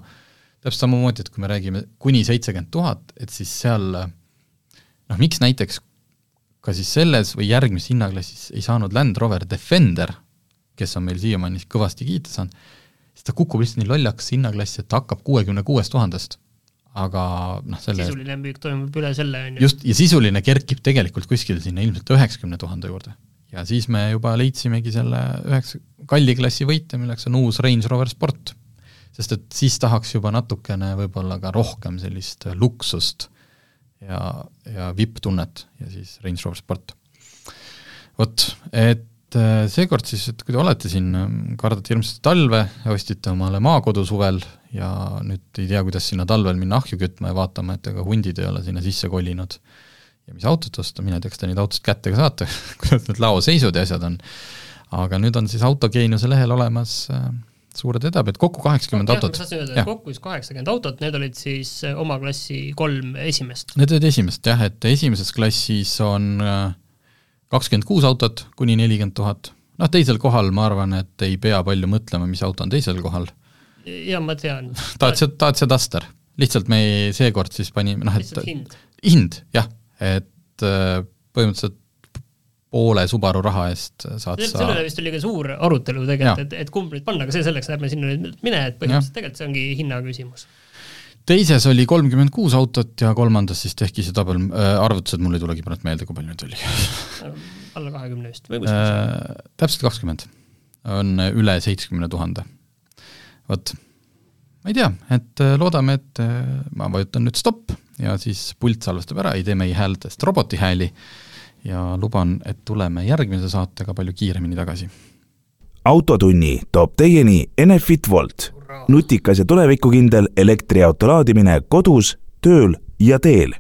täpselt samamoodi, et kui me räägime kuni seitsekümmend tuhat, et siis seal noh, miks näiteks ka siis selles või järgmises hinnaklassis ei saanud Land Rover Defender, kes on meil siiamaani kõvasti kiita saanud, siis ta kukub lihtsalt nii lollaks hinnaklassi, et ta hakkab kuuekümne kuuest tuhandest aga noh, selle sisuline müük toimub üle selle, on ju. just, ja sisuline kerkib tegelikult kuskile sinna ilmselt üheksakümne tuhande juurde. ja siis me juba leidsimegi selle üheksa, kalli klassi võitja, milleks on uus Range Rover Sport. Sest et siis tahaks juba natukene võib-olla ka rohkem sellist luksust ja, ja vipp-tunnet ja siis Range Rover Sport. vot, et äh, seekord siis, et kui te olete siin, kardate hirmsasti talve, ostsite omale maakodu suvel ja nüüd ei tea, kuidas sinna talvel minna ahju kütma ja vaatama, et ega hundid ei ole sinna sisse kolinud. ja mis autot osta, mine tea, kas te neid autosid kätte ka saate kuidas need laoseisud ja asjad on. aga nüüd on siis Autogeeniuse lehel olemas äh, suured edetabelid, kokku kaheksakümmend autot. ma tahtsin öelda, et kokku siis kaheksakümmend autot, need olid siis äh, oma klassi kolm esimest? Need olid esimesed jah, et esimeses klassis on äh, kakskümmend kuus autot kuni nelikümmend tuhat, noh teisel kohal ma arvan, et ei pea palju mõtlema, mis auto on teisel kohal. jaa, ma tean. tahad see, tahad see Duster? lihtsalt me seekord siis panime, noh et hind, hind, jah, et äh, põhimõtteliselt poole Subaru raha eest saad sa selle üle vist oli ka suur arutelu tegelikult, et, et kumb nüüd panna, aga see selleks, lähme sinna nüüd mine, et põhimõtteliselt tegelikult see ongi hinna küsimus. teises oli kolmkümmend kuus autot ja kolmandas siis tehki see tabel äh,, arvutused mul ei tulegi praegu meelde, kui palju neid oli. Alla kahekümne vist. Või kuskil äh, täpselt kakskümmend, on üle seitsmekümne tuhande. vot, ma ei tea, et äh, loodame, et äh, ma vajutan nüüd stopp ja siis pult salvestab ära, ei tee meie häältest roboti hääli ja luban, et tuleme järgmise saatega palju kiiremini tagasi. autotunni toob teieni Enefit Volt, nutikas ja tulevikukindel elektriauto laadimine kodus, tööl ja teel